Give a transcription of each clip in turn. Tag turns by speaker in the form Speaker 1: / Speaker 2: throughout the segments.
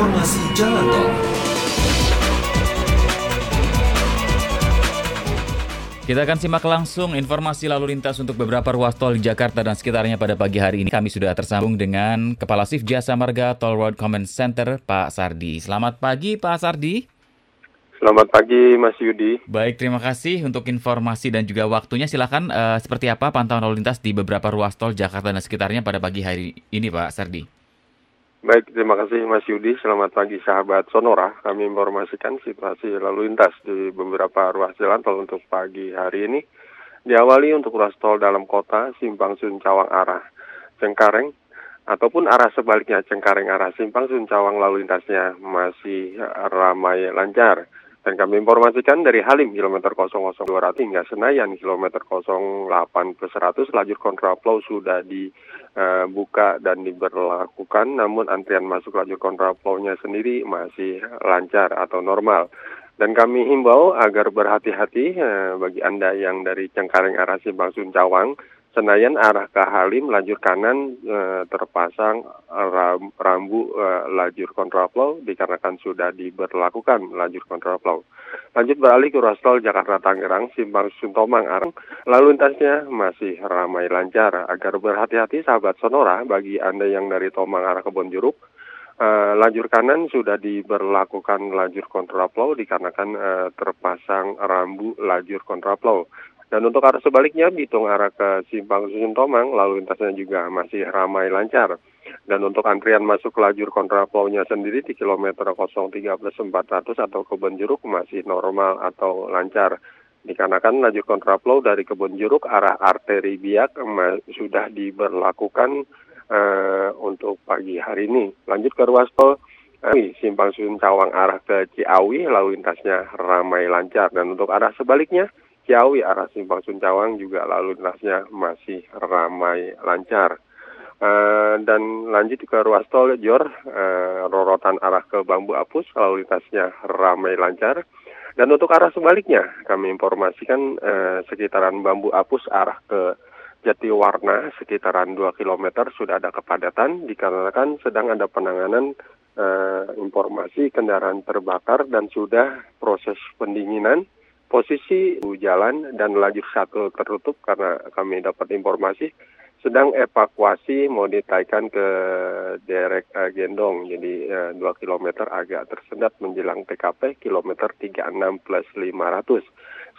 Speaker 1: informasi jalan tol.
Speaker 2: Kita akan simak langsung informasi lalu lintas untuk beberapa ruas tol di Jakarta dan sekitarnya pada pagi hari ini. Kami sudah tersambung dengan Kepala Sif Jasa Marga Toll Road Command Center, Pak Sardi. Selamat pagi, Pak Sardi.
Speaker 3: Selamat pagi, Mas Yudi.
Speaker 2: Baik, terima kasih untuk informasi dan juga waktunya. Silakan uh, seperti apa pantauan lalu lintas di beberapa ruas tol Jakarta dan sekitarnya pada pagi hari ini, Pak Sardi.
Speaker 3: Baik, terima kasih Mas Yudi. Selamat pagi sahabat Sonora. Kami informasikan situasi lalu lintas di beberapa ruas jalan tol untuk pagi hari ini. Diawali untuk ruas tol dalam kota Simpang Suncawang arah Cengkareng ataupun arah sebaliknya Cengkareng arah Simpang Suncawang lalu lintasnya masih ramai lancar. Dan kami informasikan dari Halim kilometer 00200 hingga Senayan kilometer 08 plus 100 lajur kontraflow sudah dibuka dan diberlakukan namun antrian masuk lajur kontraflow-nya sendiri masih lancar atau normal. Dan kami himbau agar berhati-hati eh, bagi Anda yang dari Cengkareng arah Simpang Suncawang Senayan arah ke Halim lajur kanan e, terpasang ram, rambu e, lajur kontraflow dikarenakan sudah diberlakukan lajur kontraflow. Lanjut beralih ke ruas tol Jakarta Tangerang Simpang Suntomang arah lalu lintasnya masih ramai lancar. Agar berhati-hati sahabat Sonora bagi Anda yang dari Tomang arah Kebon Jeruk Uh, lajur kanan sudah diberlakukan lajur kontraflow dikarenakan uh, terpasang rambu lajur kontraflow. Dan untuk arah sebaliknya, Bitung arah ke Simpang Susun Tomang, lalu lintasnya juga masih ramai lancar. Dan untuk antrian masuk lajur kontraflow-nya sendiri di kilometer 03 plus 400 atau Kebun Jeruk masih normal atau lancar. Dikarenakan lajur kontraflow dari Kebun Jeruk arah arteri Biak sudah diberlakukan uh, untuk pagi hari ini. Lanjut ke ruas tol uh, Simpang Susun Cawang arah ke Ciawi, lalu lintasnya ramai lancar. Dan untuk arah sebaliknya, Ciawi arah Simpang Suncawang juga lalu lintasnya masih ramai lancar. Uh, dan lanjut ke ruas tol Jor, uh, rorotan arah ke Bambu Apus, lalu lintasnya ramai lancar. Dan untuk arah sebaliknya, kami informasikan uh, sekitaran Bambu Apus arah ke Jatiwarna, sekitaran 2 km sudah ada kepadatan, dikarenakan sedang ada penanganan uh, informasi kendaraan terbakar dan sudah proses pendinginan posisi jalan dan lajur satu tertutup karena kami dapat informasi sedang evakuasi mau ditaikkan ke derek uh, gendong. Jadi uh, 2 km agak tersendat menjelang TKP kilometer 36 plus 500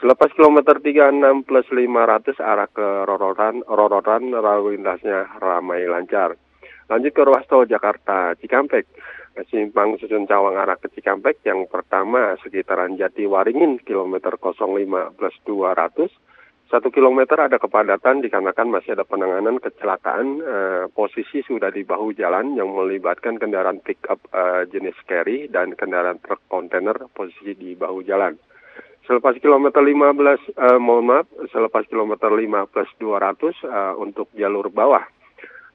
Speaker 3: selepas kilometer 36 plus 500 arah ke Rorotan Rorotan lalu lintasnya ramai lancar lanjut ke ruas tol Jakarta Cikampek simpang susun Cawang arah ke Cikampek yang pertama sekitaran Jati Waringin kilometer 05 plus 200 satu kilometer ada kepadatan dikarenakan masih ada penanganan kecelakaan eh, posisi sudah di bahu jalan yang melibatkan kendaraan pickup eh, jenis carry dan kendaraan truk kontainer posisi di bahu jalan. Selepas kilometer 15, eh, mohon maaf, selepas kilometer 5 plus 200 eh, untuk jalur bawah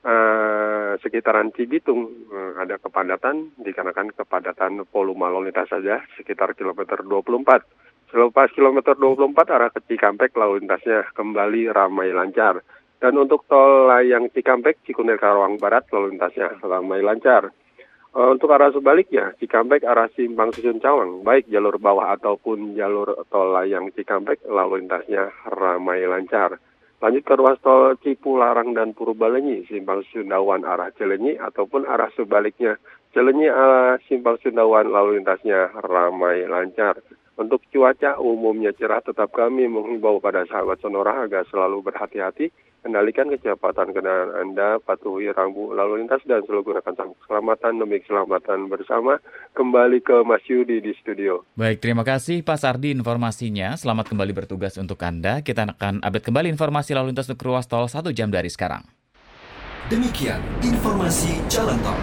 Speaker 3: uh, sekitaran Cibitung uh, ada kepadatan dikarenakan kepadatan volume lalu lintas saja sekitar kilometer 24. Selepas kilometer 24 arah ke Cikampek lalu lintasnya kembali ramai lancar. Dan untuk tol layang Cikampek Cikunir Karawang Barat lalu lintasnya ramai lancar. Uh, untuk arah sebaliknya, Cikampek arah Simpang Susun Cawang, baik jalur bawah ataupun jalur tol layang Cikampek lalu lintasnya ramai lancar. Lanjut ke ruas tol Cipularang dan Purbalenyi, Simpang Sundawan arah Cilenyi ataupun arah sebaliknya Cilenyi arah Simpang Sundawan lalu lintasnya ramai lancar. Untuk cuaca umumnya cerah tetap kami menghimbau pada sahabat Sonora agar selalu berhati-hati, kendalikan kecepatan kendaraan Anda, patuhi rambu lalu lintas dan selalu gunakan sabuk keselamatan demi keselamatan bersama. Kembali ke Mas Yudi di studio.
Speaker 2: Baik, terima kasih Pak Sardi informasinya. Selamat kembali bertugas untuk Anda. Kita akan update kembali informasi lalu lintas untuk ruas tol satu jam dari sekarang.
Speaker 1: Demikian informasi jalan tol.